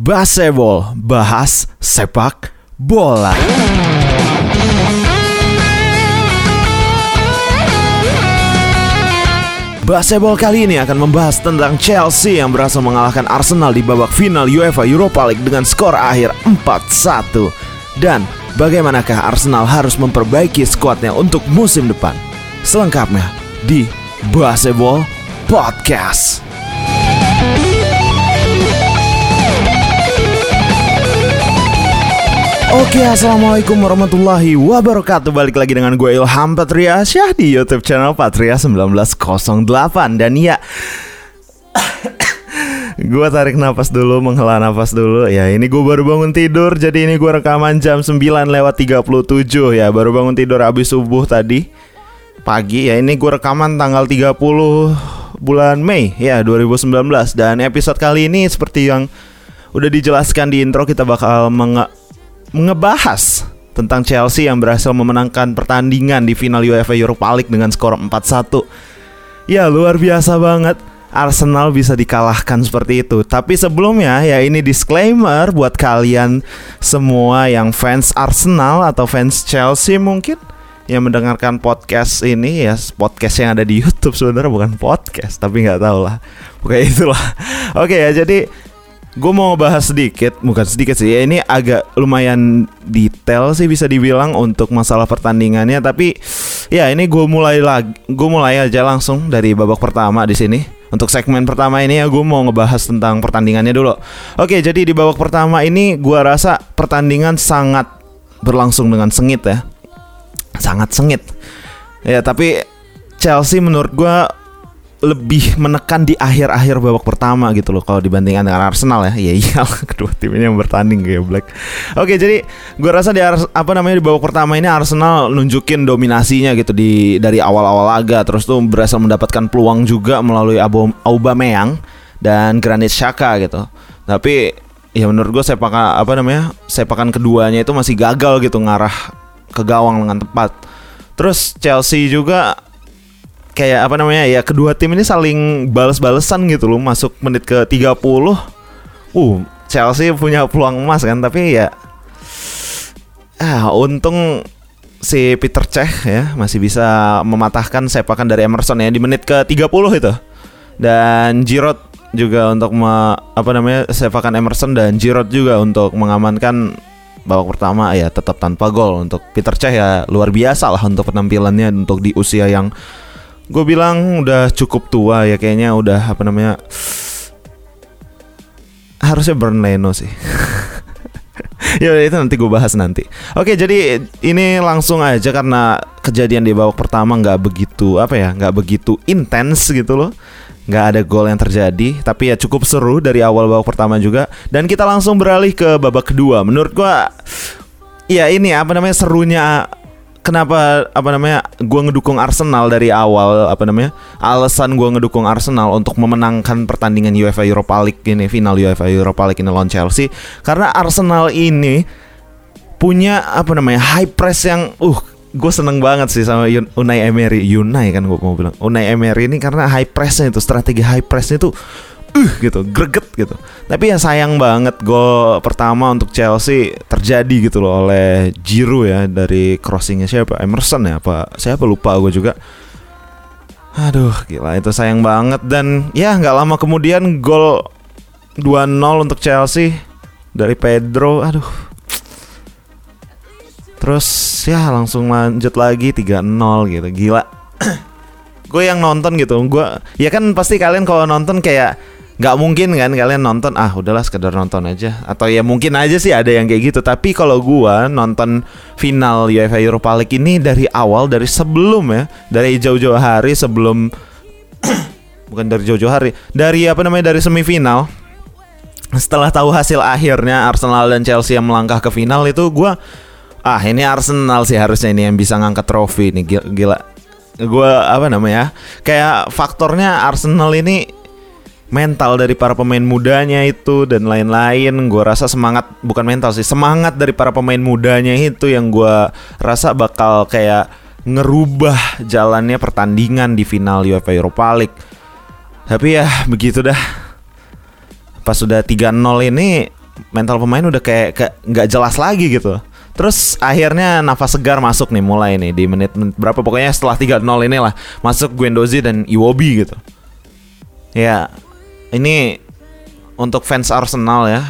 Baseball, bahas sepak bola. Baseball kali ini akan membahas tentang Chelsea yang berhasil mengalahkan Arsenal di babak final UEFA Europa League dengan skor akhir 4-1. Dan bagaimanakah Arsenal harus memperbaiki skuadnya untuk musim depan? Selengkapnya di Baseball Podcast. Oke, assalamualaikum warahmatullahi wabarakatuh. Balik lagi dengan gue Ilham Patria Syah di YouTube channel Patria 1908 dan ya. gue tarik nafas dulu, menghela nafas dulu. Ya, ini gue baru bangun tidur. Jadi ini gue rekaman jam 9 lewat 37 ya. Baru bangun tidur habis subuh tadi pagi ya. Ini gue rekaman tanggal 30 bulan Mei ya 2019 dan episode kali ini seperti yang udah dijelaskan di intro kita bakal menge ngebahas tentang Chelsea yang berhasil memenangkan pertandingan di final UEFA Europa League dengan skor 4-1. Ya, luar biasa banget. Arsenal bisa dikalahkan seperti itu. Tapi sebelumnya ya ini disclaimer buat kalian semua yang fans Arsenal atau fans Chelsea mungkin yang mendengarkan podcast ini ya podcast yang ada di YouTube sebenarnya bukan podcast tapi nggak tahu lah. Oke itulah. Oke ya jadi gue mau bahas sedikit, bukan sedikit sih. Ya, ini agak lumayan detail sih bisa dibilang untuk masalah pertandingannya. Tapi ya ini gue mulai lagi, gue mulai aja langsung dari babak pertama di sini. Untuk segmen pertama ini ya gue mau ngebahas tentang pertandingannya dulu. Oke, jadi di babak pertama ini gue rasa pertandingan sangat berlangsung dengan sengit ya, sangat sengit. Ya tapi Chelsea menurut gue lebih menekan di akhir-akhir babak pertama gitu loh kalau dibandingkan dengan Arsenal ya. Ya iya kedua tim ini yang bertanding kayak Black. Oke, jadi gue rasa di apa namanya di babak pertama ini Arsenal nunjukin dominasinya gitu di dari awal-awal laga terus tuh berhasil mendapatkan peluang juga melalui Aubameyang dan Granit Xhaka gitu. Tapi ya menurut gue sepakan apa namanya? sepakan keduanya itu masih gagal gitu ngarah ke gawang dengan tepat. Terus Chelsea juga kayak apa namanya ya kedua tim ini saling balas-balesan gitu loh masuk menit ke 30 uh Chelsea punya peluang emas kan tapi ya ah untung si Peter Cech ya masih bisa mematahkan sepakan dari Emerson ya di menit ke 30 itu. Dan Giroud juga untuk me, apa namanya sepakan Emerson dan Giroud juga untuk mengamankan babak pertama ya tetap tanpa gol untuk Peter Cech ya. Luar biasa lah untuk penampilannya untuk di usia yang gue bilang udah cukup tua ya kayaknya udah apa namanya harusnya burn Leno sih. Ya itu nanti gue bahas nanti. Oke jadi ini langsung aja karena kejadian di babak pertama nggak begitu apa ya nggak begitu intens gitu loh. Nggak ada gol yang terjadi tapi ya cukup seru dari awal babak pertama juga. Dan kita langsung beralih ke babak kedua. Menurut gue ya ini apa namanya serunya kenapa apa namanya gue ngedukung Arsenal dari awal apa namanya alasan gue ngedukung Arsenal untuk memenangkan pertandingan UEFA Europa League ini final UEFA Europa League ini lawan Chelsea karena Arsenal ini punya apa namanya high press yang uh gue seneng banget sih sama Unai Emery. Unai kan gue mau bilang. Unai Emery ini karena high pressnya itu strategi high pressnya itu uh gitu. Greget gitu. Tapi ya sayang banget gol pertama untuk Chelsea terjadi gitu loh oleh Giroud ya dari crossingnya. Siapa? Emerson ya apa? Siapa? Lupa gue juga. Aduh gila itu sayang banget. Dan ya nggak lama kemudian gol 2-0 untuk Chelsea dari Pedro. Aduh. Terus ya langsung lanjut lagi 3-0 gitu. Gila. Gue yang nonton gitu. Gue ya kan pasti kalian kalau nonton kayak nggak mungkin kan kalian nonton ah udahlah sekedar nonton aja. Atau ya mungkin aja sih ada yang kayak gitu. Tapi kalau gua nonton final UEFA Europa League ini dari awal dari sebelum ya dari jauh-jauh hari sebelum bukan dari jauh-jauh hari dari apa namanya dari semifinal. Setelah tahu hasil akhirnya Arsenal dan Chelsea yang melangkah ke final itu gua ah ini Arsenal sih harusnya ini yang bisa ngangkat trofi nih gila, gila. gue apa namanya kayak faktornya Arsenal ini mental dari para pemain mudanya itu dan lain-lain gue rasa semangat bukan mental sih semangat dari para pemain mudanya itu yang gue rasa bakal kayak ngerubah jalannya pertandingan di final UEFA Europa League tapi ya begitu dah pas sudah 3-0 ini mental pemain udah kayak nggak jelas lagi gitu. Terus akhirnya nafas segar masuk nih mulai nih di menit, menit berapa pokoknya setelah 3-0 inilah masuk Guendouzi dan Iwobi gitu. Ya, ini untuk fans Arsenal ya.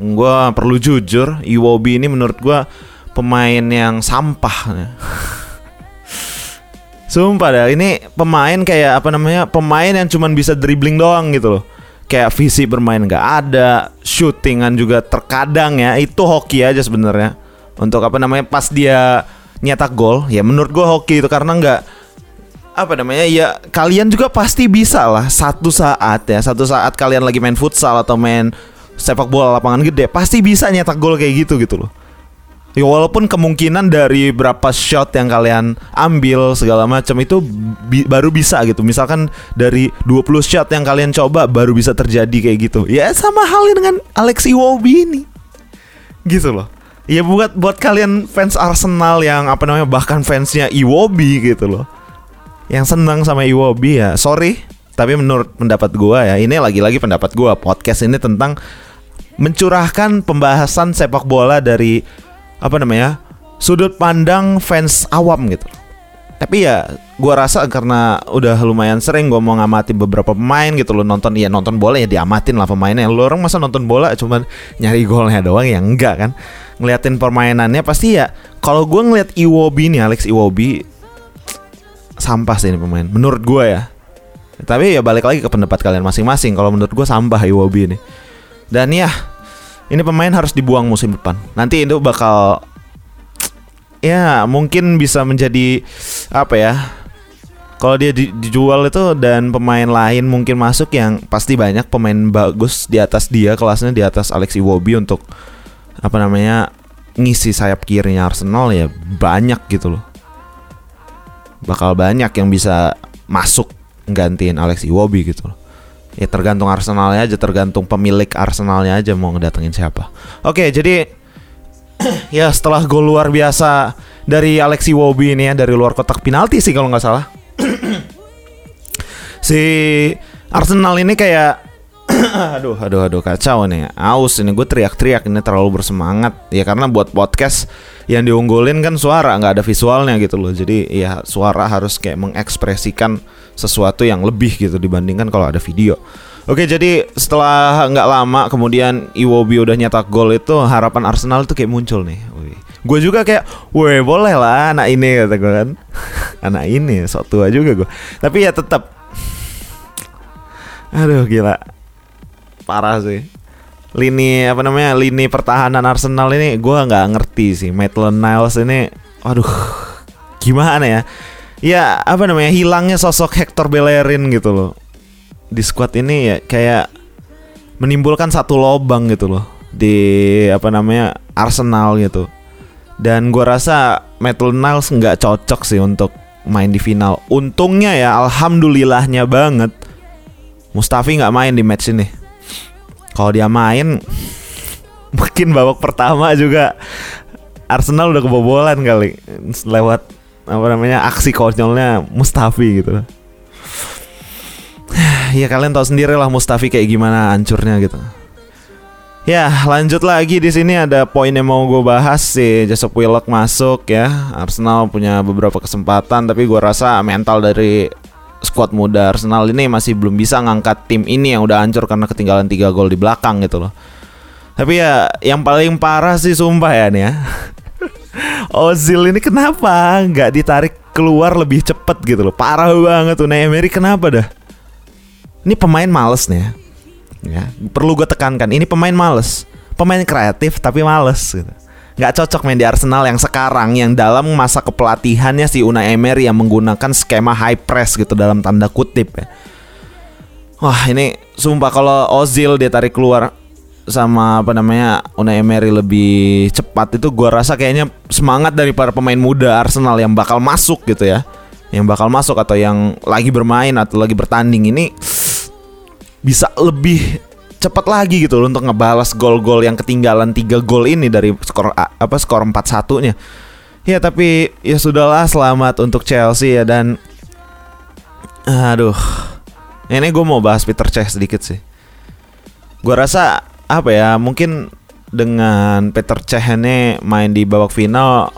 Gua perlu jujur, Iwobi ini menurut gua pemain yang sampah. Sumpah dah, ini pemain kayak apa namanya? Pemain yang cuman bisa dribbling doang gitu loh. Kayak visi bermain nggak ada, shootingan juga terkadang ya. Itu hoki aja sebenarnya. Untuk apa namanya? Pas dia nyetak gol, ya menurut gua hoki itu karena nggak apa namanya ya kalian juga pasti bisa lah satu saat ya satu saat kalian lagi main futsal atau main sepak bola lapangan gede pasti bisa nyetak gol kayak gitu gitu loh Ya walaupun kemungkinan dari berapa shot yang kalian ambil segala macam itu bi baru bisa gitu. Misalkan dari 20 shot yang kalian coba baru bisa terjadi kayak gitu. Ya sama halnya dengan Alex Iwobi ini. Gitu loh. Ya buat buat kalian fans Arsenal yang apa namanya bahkan fansnya Iwobi gitu loh. Yang senang sama Iwobi ya, sorry, tapi menurut pendapat gua ya, ini lagi-lagi pendapat gua. Podcast ini tentang mencurahkan pembahasan sepak bola dari apa namanya sudut pandang fans awam gitu tapi ya gua rasa karena udah lumayan sering gua mau ngamati beberapa pemain gitu loh nonton ya nonton bola ya diamatin lah pemainnya lo orang masa nonton bola cuman nyari golnya doang ya enggak kan ngeliatin permainannya pasti ya kalau gua ngeliat Iwobi nih Alex Iwobi sampah sih ini pemain menurut gua ya tapi ya balik lagi ke pendapat kalian masing-masing kalau menurut gua sampah Iwobi ini dan ya ini pemain harus dibuang musim depan. Nanti itu bakal ya mungkin bisa menjadi apa ya? Kalau dia di, dijual itu dan pemain lain mungkin masuk yang pasti banyak pemain bagus di atas dia kelasnya di atas Alex Iwobi untuk apa namanya ngisi sayap kirinya Arsenal ya banyak gitu loh. Bakal banyak yang bisa masuk gantiin Alex Iwobi gitu loh. Ya tergantung Arsenalnya aja tergantung pemilik Arsenalnya aja mau ngedatengin siapa. Oke jadi ya setelah gol luar biasa dari Alexi Wobi ini ya dari luar kotak penalti sih kalau nggak salah. Si Arsenal ini kayak aduh aduh aduh kacau nih. Aus ini gue teriak-teriak ini terlalu bersemangat. Ya karena buat podcast yang diunggulin kan suara nggak ada visualnya gitu loh. Jadi ya suara harus kayak mengekspresikan sesuatu yang lebih gitu dibandingkan kalau ada video. Oke, jadi setelah nggak lama kemudian Iwobi udah nyetak gol itu harapan Arsenal tuh kayak muncul nih. Gue juga kayak, weh boleh lah anak ini kata gue kan, anak ini sok tua juga gue. Tapi ya tetap, aduh gila, parah sih. Lini apa namanya lini pertahanan Arsenal ini gue nggak ngerti sih. Maitland Niles ini, aduh gimana ya? ya apa namanya hilangnya sosok Hector Bellerin gitu loh di squad ini ya kayak menimbulkan satu lobang gitu loh di apa namanya Arsenal gitu dan gua rasa Metal Niles nggak cocok sih untuk main di final untungnya ya alhamdulillahnya banget Mustafi nggak main di match ini kalau dia main mungkin babak pertama juga Arsenal udah kebobolan kali. Lewat apa namanya aksi konyolnya Mustafi gitu. Ya kalian tahu sendiri lah Mustafi kayak gimana hancurnya gitu. Ya lanjut lagi di sini ada poin yang mau gue bahas sih Joseph Willock masuk ya. Arsenal punya beberapa kesempatan tapi gue rasa mental dari squad muda Arsenal ini masih belum bisa ngangkat tim ini yang udah hancur karena ketinggalan 3 gol di belakang gitu loh. Tapi ya yang paling parah sih sumpah ya nih ya Ozil ini kenapa nggak ditarik keluar lebih cepet gitu loh? Parah banget tuh Emery kenapa dah? Ini pemain males nih ya, ya perlu gue tekankan ini pemain males. Pemain kreatif tapi males gitu nggak cocok main di Arsenal yang sekarang yang dalam masa kepelatihannya si Unai Emery yang menggunakan skema high press gitu dalam tanda kutip ya. Wah ini sumpah kalau Ozil dia tarik keluar sama apa namanya Unai Emery lebih cepat itu gua rasa kayaknya semangat dari para pemain muda Arsenal yang bakal masuk gitu ya. Yang bakal masuk atau yang lagi bermain atau lagi bertanding ini bisa lebih cepat lagi gitu loh untuk ngebalas gol-gol yang ketinggalan tiga gol ini dari skor apa skor 4-1 nya ya tapi ya sudahlah selamat untuk Chelsea ya dan aduh. Ini gue mau bahas Peter Cech sedikit sih. Gue rasa apa ya mungkin dengan Peter Cech ini main di babak final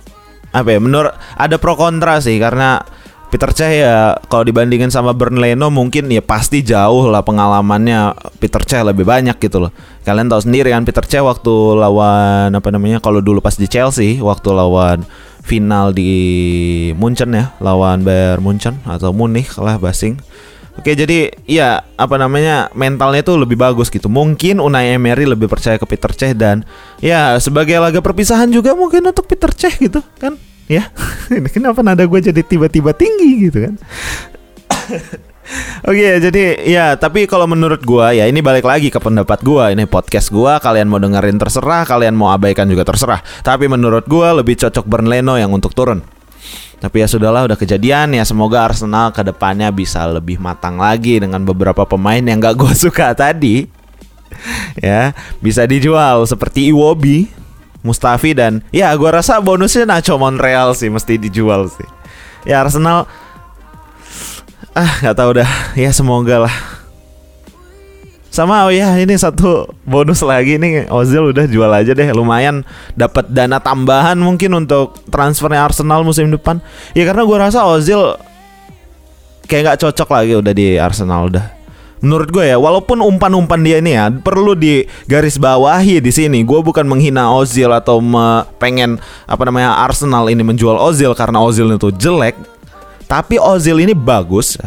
apa ya menurut ada pro kontra sih karena Peter Cech ya kalau dibandingin sama Bern Leno mungkin ya pasti jauh lah pengalamannya Peter Cech lebih banyak gitu loh. Kalian tahu sendiri kan Peter Cech waktu lawan apa namanya kalau dulu pas di Chelsea waktu lawan final di Munchen ya lawan Bayern Munchen atau Munich lah basing. Oke jadi ya apa namanya mentalnya tuh lebih bagus gitu. Mungkin Unai Emery lebih percaya ke Peter Cech dan ya sebagai laga perpisahan juga mungkin untuk Peter Cech gitu kan ya? Ini kenapa nada gue jadi tiba-tiba tinggi gitu kan? Oke okay, jadi ya tapi kalau menurut gue ya ini balik lagi ke pendapat gue ini podcast gue kalian mau dengerin terserah kalian mau abaikan juga terserah. Tapi menurut gue lebih cocok Leno yang untuk turun. Tapi ya sudahlah udah kejadian ya semoga Arsenal ke depannya bisa lebih matang lagi dengan beberapa pemain yang gak gue suka tadi. Ya bisa dijual seperti Iwobi Mustafi dan ya gue rasa bonusnya Nacho Montreal sih mesti dijual sih. Ya Arsenal ah nggak tahu dah ya semoga lah. Sama oh ya ini satu bonus lagi nih Ozil udah jual aja deh lumayan dapat dana tambahan mungkin untuk transfernya Arsenal musim depan. Ya karena gue rasa Ozil kayak nggak cocok lagi udah di Arsenal udah menurut gue ya walaupun umpan-umpan dia ini ya perlu di garis bawahi di sini. Gue bukan menghina Ozil atau me pengen apa namanya Arsenal ini menjual Ozil karena Ozil itu jelek. Tapi Ozil ini bagus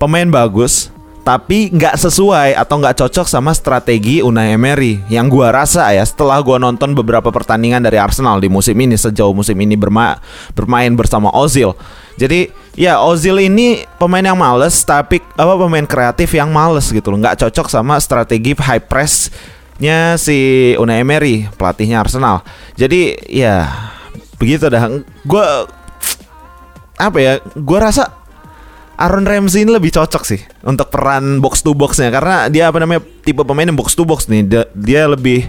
pemain bagus tapi nggak sesuai atau nggak cocok sama strategi Unai Emery. Yang gue rasa ya setelah gue nonton beberapa pertandingan dari Arsenal di musim ini sejauh musim ini berma bermain bersama Ozil. Jadi ya Ozil ini pemain yang males tapi apa pemain kreatif yang males gitu loh. Nggak cocok sama strategi high press nya si Unai Emery pelatihnya Arsenal. Jadi ya begitu dah. Gue apa ya gue rasa Aaron Ramsey ini lebih cocok sih untuk peran box to boxnya. Karena dia apa namanya tipe pemain yang box to box nih. Dia, dia lebih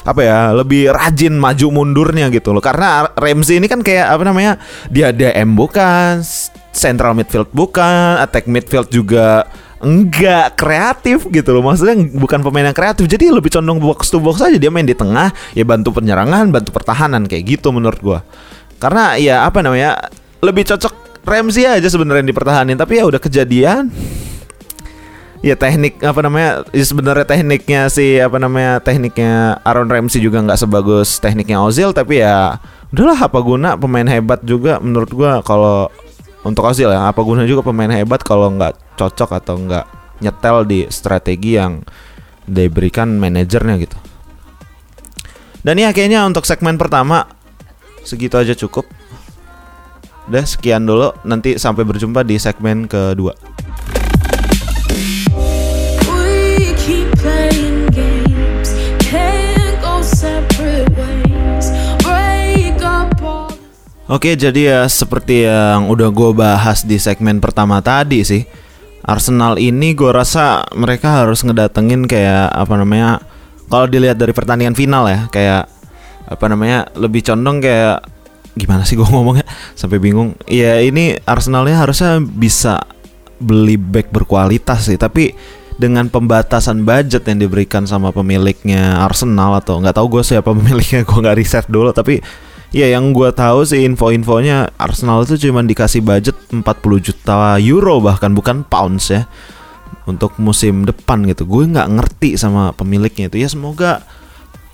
apa ya lebih rajin maju mundurnya gitu loh. Karena Ramsey ini kan kayak apa namanya dia DM bukan central midfield bukan attack midfield juga enggak kreatif gitu loh. Maksudnya bukan pemain yang kreatif. Jadi lebih condong box to box aja. Dia main di tengah ya bantu penyerangan bantu pertahanan kayak gitu menurut gua. Karena ya apa namanya lebih cocok Ramsey aja sebenarnya dipertahanin. Tapi ya udah kejadian. Ya teknik apa namanya ya sebenarnya tekniknya si apa namanya tekniknya Aaron Ramsey juga nggak sebagus tekniknya Ozil. Tapi ya udahlah apa guna pemain hebat juga menurut gua kalau untuk Ozil ya apa guna juga pemain hebat kalau nggak cocok atau nggak nyetel di strategi yang diberikan manajernya gitu. Dan ya kayaknya untuk segmen pertama segitu aja cukup. Udah sekian dulu, nanti sampai berjumpa di segmen kedua. Oke, jadi ya seperti yang udah gue bahas di segmen pertama tadi sih, Arsenal ini gue rasa mereka harus ngedatengin kayak apa namanya, kalau dilihat dari pertandingan final ya, kayak apa namanya lebih condong kayak gimana sih gue ngomongnya? Sampai bingung. Ya ini Arsenalnya harusnya bisa beli back berkualitas sih tapi dengan pembatasan budget yang diberikan sama pemiliknya Arsenal atau nggak tahu gue siapa pemiliknya gue nggak riset dulu tapi ya yang gue tahu sih info-infonya Arsenal itu cuma dikasih budget 40 juta euro bahkan bukan pounds ya untuk musim depan gitu. Gue nggak ngerti sama pemiliknya itu. Ya semoga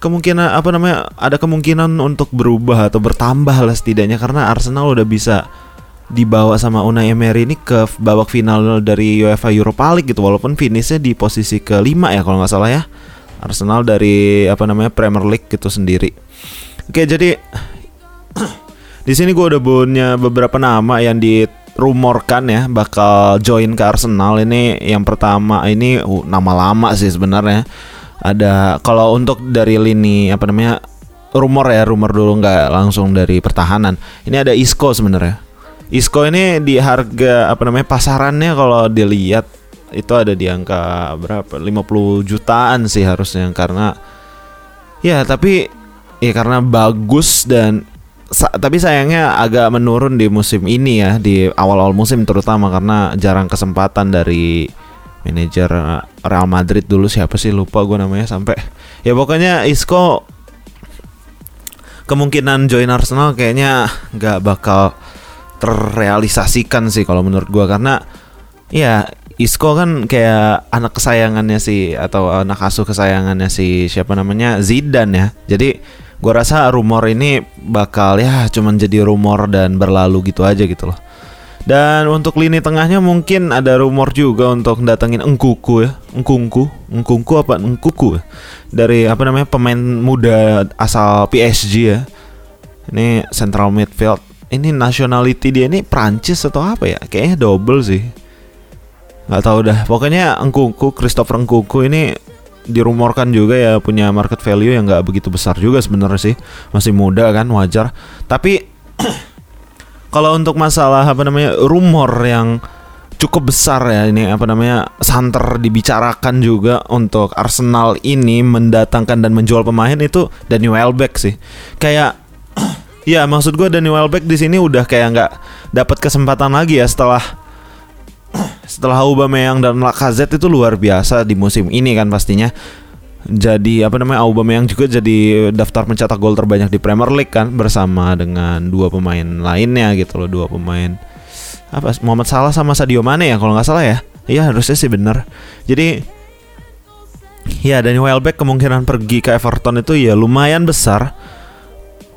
kemungkinan apa namanya ada kemungkinan untuk berubah atau bertambah lah setidaknya karena Arsenal udah bisa dibawa sama Unai Emery ini ke babak final dari UEFA Europa League gitu. Walaupun finishnya di posisi kelima ya kalau nggak salah ya. Arsenal dari apa namanya Premier League gitu sendiri. Oke jadi di sini gue udah punya beberapa nama yang dirumorkan ya bakal join ke Arsenal. Ini yang pertama ini uh, nama lama sih sebenarnya. Ada kalau untuk dari lini apa namanya rumor ya rumor dulu nggak langsung dari pertahanan. Ini ada Isco sebenarnya. Isco ini di harga apa namanya pasarannya kalau dilihat itu ada di angka berapa? 50 jutaan sih harusnya karena ya tapi ya karena bagus dan sa tapi sayangnya agak menurun di musim ini ya di awal-awal musim terutama karena jarang kesempatan dari manajer Real Madrid dulu siapa sih lupa gue namanya sampai ya pokoknya Isco kemungkinan join Arsenal kayaknya nggak bakal terrealisasikan sih kalau menurut gua karena ya Isco kan kayak anak kesayangannya si atau anak asuh kesayangannya si siapa namanya Zidane ya. Jadi gua rasa rumor ini bakal ya cuman jadi rumor dan berlalu gitu aja gitu loh. Dan untuk lini tengahnya mungkin ada rumor juga untuk datengin Engkuku ya, Engkungku, Engkungku apa Engkuku ya? dari apa namanya pemain muda asal PSG ya. Ini central midfield. Ini nationality dia ini Prancis atau apa ya? Kayaknya double sih nggak tahu dah pokoknya Engkuku Christopher Engkuku ini dirumorkan juga ya punya market value yang nggak begitu besar juga sebenarnya sih. Masih muda kan wajar. Tapi kalau untuk masalah apa namanya rumor yang cukup besar ya ini apa namanya santer dibicarakan juga untuk Arsenal ini mendatangkan dan menjual pemain itu Danny Welbeck sih. Kayak ya maksud gue Danny Welbeck di sini udah kayak nggak dapat kesempatan lagi ya setelah setelah Aubameyang dan Lacazette itu luar biasa di musim ini kan pastinya. Jadi apa namanya Aubameyang juga jadi daftar pencetak gol terbanyak di Premier League kan bersama dengan dua pemain lainnya gitu loh, dua pemain apa Muhammad Salah sama Sadio Mane ya kalau nggak salah ya. Iya harusnya sih bener. Jadi ya Danny Welbeck kemungkinan pergi ke Everton itu ya lumayan besar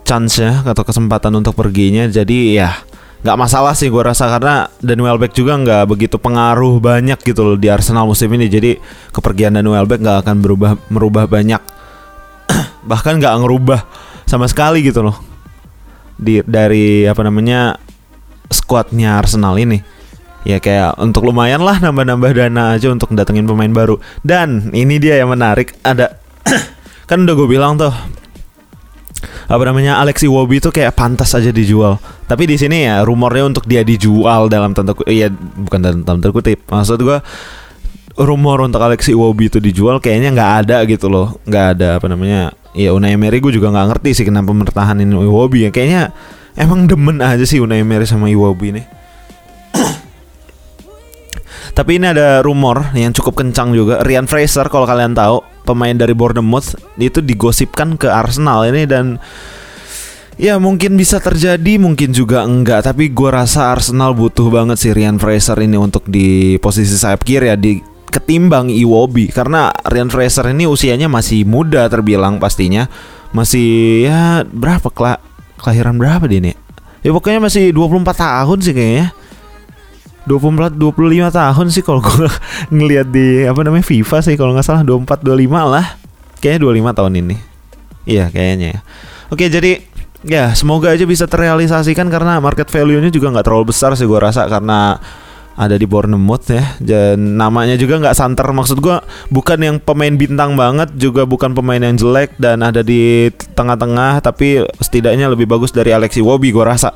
chance-nya atau kesempatan untuk perginya. Jadi ya nggak masalah sih gue rasa karena Daniel Welbeck juga nggak begitu pengaruh banyak gitu loh di Arsenal musim ini. Jadi kepergian Daniel Welbeck nggak akan berubah merubah banyak. Bahkan nggak ngerubah sama sekali gitu loh. Di dari apa namanya skuadnya Arsenal ini. Ya kayak untuk lumayan lah nambah-nambah dana aja untuk datengin pemain baru. Dan ini dia yang menarik. Ada kan udah gue bilang tuh apa namanya Alexi Wobi itu kayak pantas aja dijual. Tapi di sini ya rumornya untuk dia dijual dalam tanda kutip, ya bukan dalam tanda kutip. Maksud gua rumor untuk Alexi Wobi itu dijual kayaknya nggak ada gitu loh, nggak ada apa namanya. Ya Unai Emery gue juga nggak ngerti sih kenapa mempertahankan Iwobi ya. Kayaknya emang demen aja sih Unai Emery sama Iwobi ini. Tapi ini ada rumor yang cukup kencang juga. Rian Fraser kalau kalian tahu pemain dari Bournemouth itu digosipkan ke Arsenal ini dan ya mungkin bisa terjadi mungkin juga enggak. Tapi gue rasa Arsenal butuh banget si Ryan Fraser ini untuk di posisi sayap kiri ya di ketimbang Iwobi. Karena Ryan Fraser ini usianya masih muda terbilang pastinya. Masih ya berapa kela kelahiran berapa dia nih ya pokoknya masih 24 tahun sih kayaknya 24 25 tahun sih kalau gue ngelihat di apa namanya FIFA sih kalau nggak salah 24 25 lah. Kayaknya 25 tahun ini. Iya, kayaknya ya. Oke, jadi ya semoga aja bisa terrealisasikan karena market value-nya juga nggak terlalu besar sih gue rasa karena ada di Bournemouth ya dan namanya juga nggak santer maksud gue bukan yang pemain bintang banget juga bukan pemain yang jelek dan ada di tengah-tengah tapi setidaknya lebih bagus dari Alexi Wobi gue rasa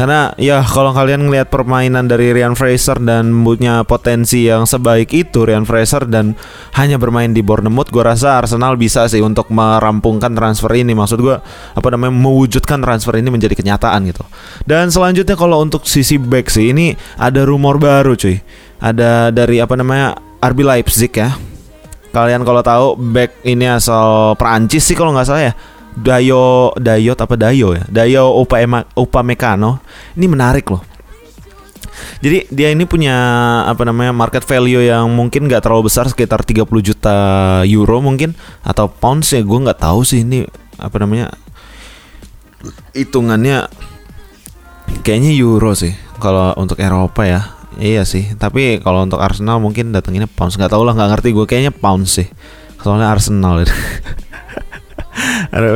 karena ya kalau kalian ngelihat permainan dari Ryan Fraser dan punya potensi yang sebaik itu Ryan Fraser dan hanya bermain di Bournemouth, gue rasa Arsenal bisa sih untuk merampungkan transfer ini. Maksud gue apa namanya mewujudkan transfer ini menjadi kenyataan gitu. Dan selanjutnya kalau untuk sisi back sih ini ada rumor baru cuy. Ada dari apa namanya RB Leipzig ya. Kalian kalau tahu back ini asal Perancis sih kalau nggak salah ya Dayo Dayot apa Dayo ya? Dayo Upama Upamecano ini menarik loh. Jadi dia ini punya apa namanya market value yang mungkin nggak terlalu besar sekitar 30 juta euro mungkin atau pounds ya gue nggak tahu sih ini apa namanya hitungannya kayaknya euro sih kalau untuk Eropa ya. Iya sih tapi kalau untuk Arsenal mungkin datanginnya pounds. Nggak tahu lah nggak ngerti gue kayaknya pounds sih. Soalnya Arsenal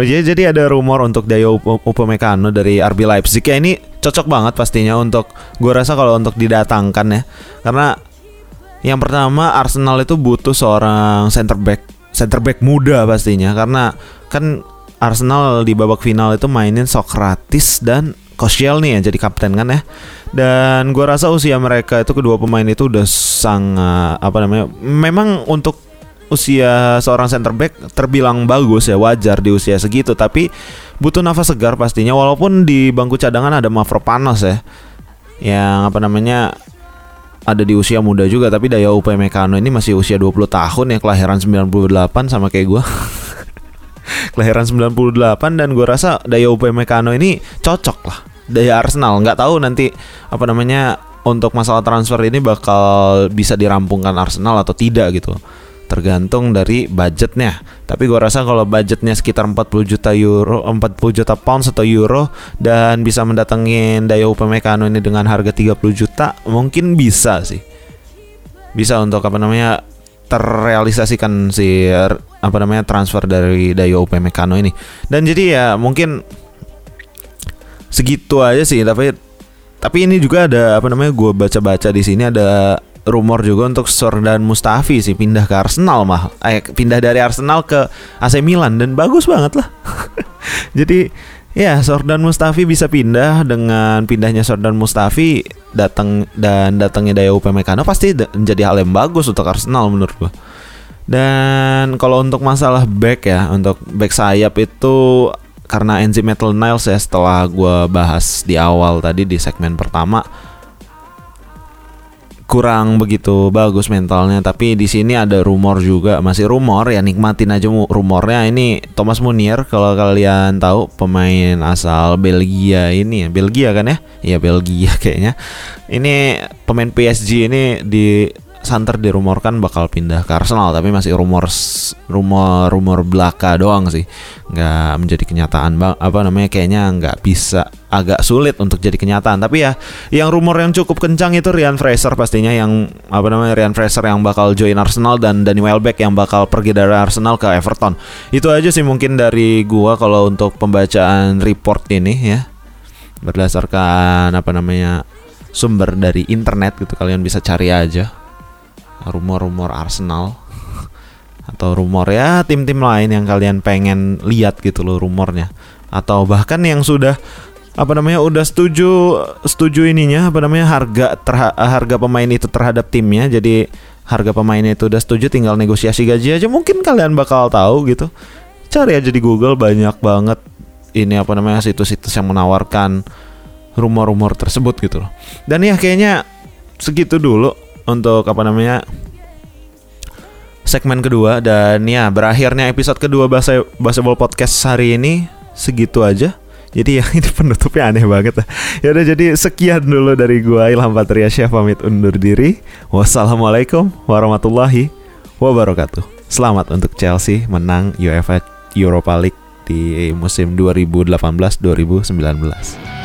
jadi ada rumor untuk Dayo Upamecano dari RB Leipzig. Ya ini cocok banget pastinya untuk gue rasa kalau untuk didatangkan ya. Karena yang pertama Arsenal itu butuh seorang center back center back muda pastinya. Karena kan Arsenal di babak final itu mainin Socrates dan Koscielny ya jadi kapten kan ya. Dan gue rasa usia mereka itu kedua pemain itu udah sangat apa namanya memang untuk usia seorang center back terbilang bagus ya wajar di usia segitu. Tapi butuh nafas segar pastinya walaupun di bangku cadangan ada Mavropanos ya yang apa namanya ada di usia muda juga. Tapi Daya Upamecano ini masih usia 20 tahun ya kelahiran 98 sama kayak gue kelahiran 98 dan gue rasa daya Upamecano ini cocok lah. Daya Arsenal nggak tahu nanti apa namanya untuk masalah transfer ini bakal bisa dirampungkan Arsenal atau tidak gitu tergantung dari budgetnya. Tapi gue rasa kalau budgetnya sekitar 40 juta euro, 40 juta pounds atau euro dan bisa mendatengin Dayo Upamecano ini dengan harga 30 juta, mungkin bisa sih. Bisa untuk apa namanya terrealisasikan si apa namanya transfer dari Dayo Upamecano ini. Dan jadi ya mungkin segitu aja sih, tapi tapi ini juga ada apa namanya gue baca-baca di sini ada rumor juga untuk Sordan Mustafi sih pindah ke Arsenal mah. Eh pindah dari Arsenal ke AC Milan dan bagus banget lah. Jadi ya Sordan Mustafi bisa pindah dengan pindahnya Sordan Mustafi datang dan datangnya Daya Upamecano pasti menjadi hal yang bagus untuk Arsenal menurut gua. Dan kalau untuk masalah back ya, untuk back sayap itu karena Enzi Metal Niles ya setelah gue bahas di awal tadi di segmen pertama kurang begitu bagus mentalnya tapi di sini ada rumor juga masih rumor ya nikmatin aja rumornya. Ini Thomas Munier kalau kalian tahu pemain asal Belgia ini ya Belgia kan ya? Ya Belgia kayaknya. Ini pemain PSG ini di Santer dirumorkan bakal pindah ke Arsenal tapi masih rumor rumor rumor belaka doang sih. Nggak menjadi kenyataan bang apa namanya kayaknya nggak bisa agak sulit untuk jadi kenyataan. Tapi ya yang rumor yang cukup kencang itu Ryan Fraser pastinya yang apa namanya Ryan Fraser yang bakal join Arsenal dan Danny Welbeck yang bakal pergi dari Arsenal ke Everton. Itu aja sih mungkin dari gua kalau untuk pembacaan report ini ya. Berdasarkan apa namanya sumber dari internet gitu kalian bisa cari aja rumor-rumor Arsenal. Atau rumor ya tim-tim lain yang kalian pengen lihat gitu loh rumornya. Atau bahkan yang sudah apa namanya udah setuju setuju ininya apa namanya harga terha, harga pemain itu terhadap timnya. Jadi harga pemainnya itu udah setuju tinggal negosiasi gaji aja. Mungkin kalian bakal tahu gitu. Cari aja di Google banyak banget ini apa namanya situs-situs yang menawarkan rumor-rumor tersebut gitu loh. Dan ya kayaknya segitu dulu untuk apa namanya segmen kedua dan ya berakhirnya episode kedua bahasa Baseball Podcast hari ini segitu aja. Jadi ya ini penutupnya aneh banget Ya udah jadi sekian dulu dari gua Ilham Patria Syah pamit undur diri. Wassalamualaikum warahmatullahi wabarakatuh. Selamat untuk Chelsea menang UEFA Europa League di musim 2018-2019.